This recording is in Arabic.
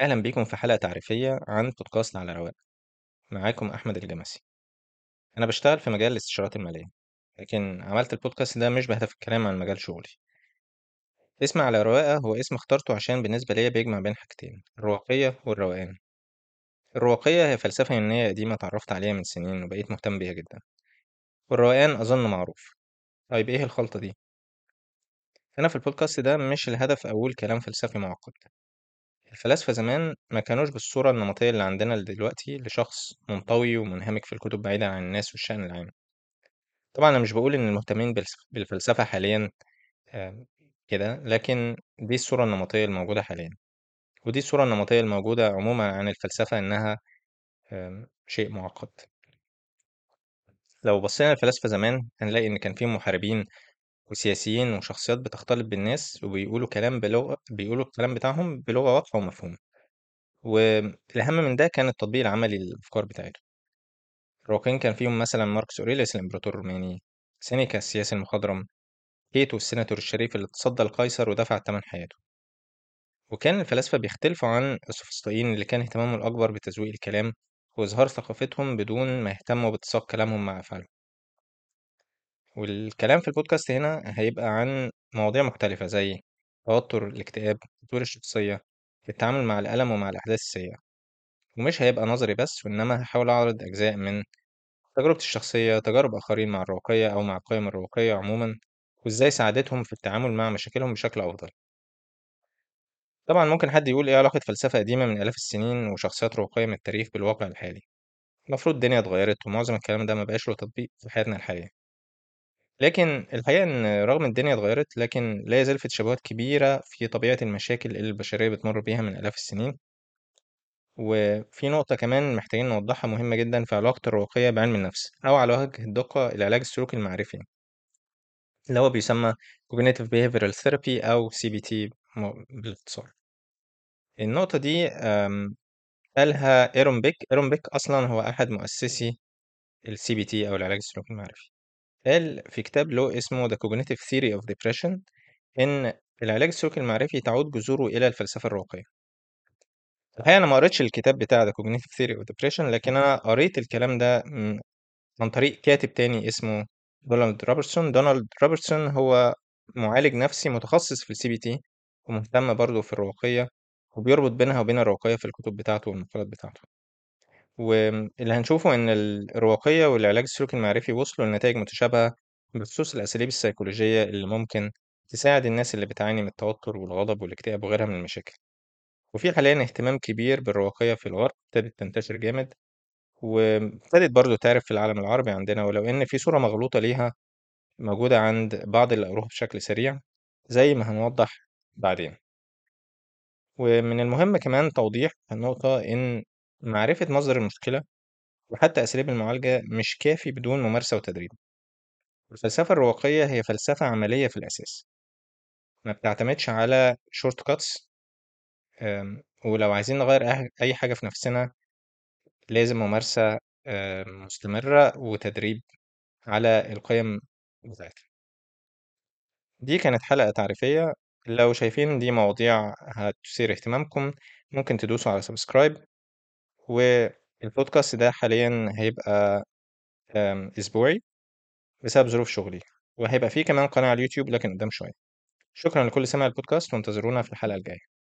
أهلا بيكم في حلقة تعريفية عن بودكاست على رواق. معاكم أحمد الجمسي أنا بشتغل في مجال الاستشارات المالية لكن عملت البودكاست ده مش بهدف الكلام عن مجال شغلي. اسم على رواقة هو اسم اخترته عشان بالنسبة ليا بيجمع بين حاجتين الرواقية والروقان. الرواقية هي فلسفة يونانية قديمة اتعرفت عليها من سنين وبقيت مهتم بيها جدا. والروقان أظن معروف. طيب إيه الخلطة دي؟ أنا في البودكاست ده مش الهدف أقول كلام فلسفي معقد. الفلاسفة زمان ما كانوش بالصورة النمطية اللي عندنا دلوقتي لشخص منطوي ومنهمك في الكتب بعيدا عن الناس والشأن العام. طبعا أنا مش بقول إن المهتمين بالفلسفة حاليا آم، كده لكن دي الصورة النمطية الموجودة حاليا. ودي الصورة النمطية الموجودة عموما عن الفلسفة إنها آم، شيء معقد. لو بصينا للفلاسفة زمان هنلاقي إن كان فيهم محاربين وسياسيين وشخصيات بتختلط بالناس وبيقولوا كلام بلغة بيقولوا الكلام بتاعهم بلغة واضحة ومفهومة. والأهم من ده كان التطبيق العملي للأفكار بتاعتهم. الرواقين كان فيهم مثلا ماركس أوريليوس الإمبراطور الروماني سينيكا السياسي المخضرم كاتو السيناتور الشريف اللي تصدى لقيصر ودفع ثمن حياته. وكان الفلاسفة بيختلفوا عن السوفسطائيين اللي كان اهتمامهم الأكبر بتزويق الكلام وإظهار ثقافتهم بدون ما يهتموا باتساق كلامهم مع أفعالهم. والكلام في البودكاست هنا هيبقى عن مواضيع مختلفة زي توتر الاكتئاب تطوير الشخصية التعامل مع الألم ومع الأحداث السيئة. ومش هيبقى نظري بس وإنما هحاول أعرض أجزاء من تجربتي الشخصية تجارب آخرين مع الرواقية أو مع القيم الرواقية عموما وإزاي ساعدتهم في التعامل مع مشاكلهم بشكل أفضل. طبعا ممكن حد يقول إيه علاقة فلسفة قديمة من آلاف السنين وشخصيات رواقية من التاريخ بالواقع الحالي. المفروض الدنيا اتغيرت ومعظم الكلام ده مبقاش له تطبيق في حياتنا الحالية. لكن الحقيقة إن رغم الدنيا اتغيرت لكن لا يزال في تشابهات كبيرة في طبيعة المشاكل اللي البشرية بتمر بيها من آلاف السنين. وفي نقطة كمان محتاجين نوضحها مهمة جدا في علاقة الرواقية بعلم النفس أو على وجه الدقة العلاج السلوكي المعرفي. اللي هو بيسمى Cognitive Behavioral Therapy أو CBT م- بالاختصار النقطة دي قالها إيرون بيك. إيرون بيك أصلا هو أحد مؤسسي ال CBT أو العلاج السلوكي المعرفي. قال في كتاب له اسمه The Cognitive Theory of Depression إن العلاج السلوكي المعرفي تعود جذوره إلى الفلسفة الرواقية الحقيقة أنا ما قريتش الكتاب بتاع The Cognitive Theory of Depression لكن أنا قريت الكلام ده عن طريق كاتب تاني اسمه دونالد روبرتسون. دونالد روبرتسون هو معالج نفسي متخصص في ال CBT ومهتم برضه في الرواقية وبيربط بينها وبين الرواقية في الكتب بتاعته والمقالات بتاعته. واللي هنشوفه إن الرواقية والعلاج السلوكي المعرفي وصلوا لنتائج متشابهة بخصوص الأساليب السيكولوجية اللي ممكن تساعد الناس اللي بتعاني من التوتر والغضب والاكتئاب وغيرها من المشاكل. وفي حاليا اهتمام كبير بالرواقية في الغرب ابتدت تنتشر جامد وابتدت برضه تعرف في العالم العربي عندنا ولو إن في صورة مغلوطة ليها موجودة عند بعض اللي قروها بشكل سريع زي ما هنوضح بعدين. ومن المهم كمان توضيح النقطة إن معرفة مصدر المشكلة وحتى أساليب المعالجة مش كافي بدون ممارسة وتدريب. الفلسفة الرواقية هي فلسفة عملية في الأساس. ما بتعتمدش على shortcuts ولو عايزين نغير أي حاجة في نفسنا لازم ممارسة مستمرة وتدريب على القيم بتاعتها. دي كانت حلقة تعريفية. لو شايفين دي مواضيع هتثير اهتمامكم ممكن تدوسوا على subscribe والبودكاست ده حاليا هيبقى أسبوعي بسبب ظروف شغلي وهيبقى فيه كمان قناة على اليوتيوب لكن قدام شوية. شكرا لكل سماع البودكاست وانتظرونا في الحلقة الجاية.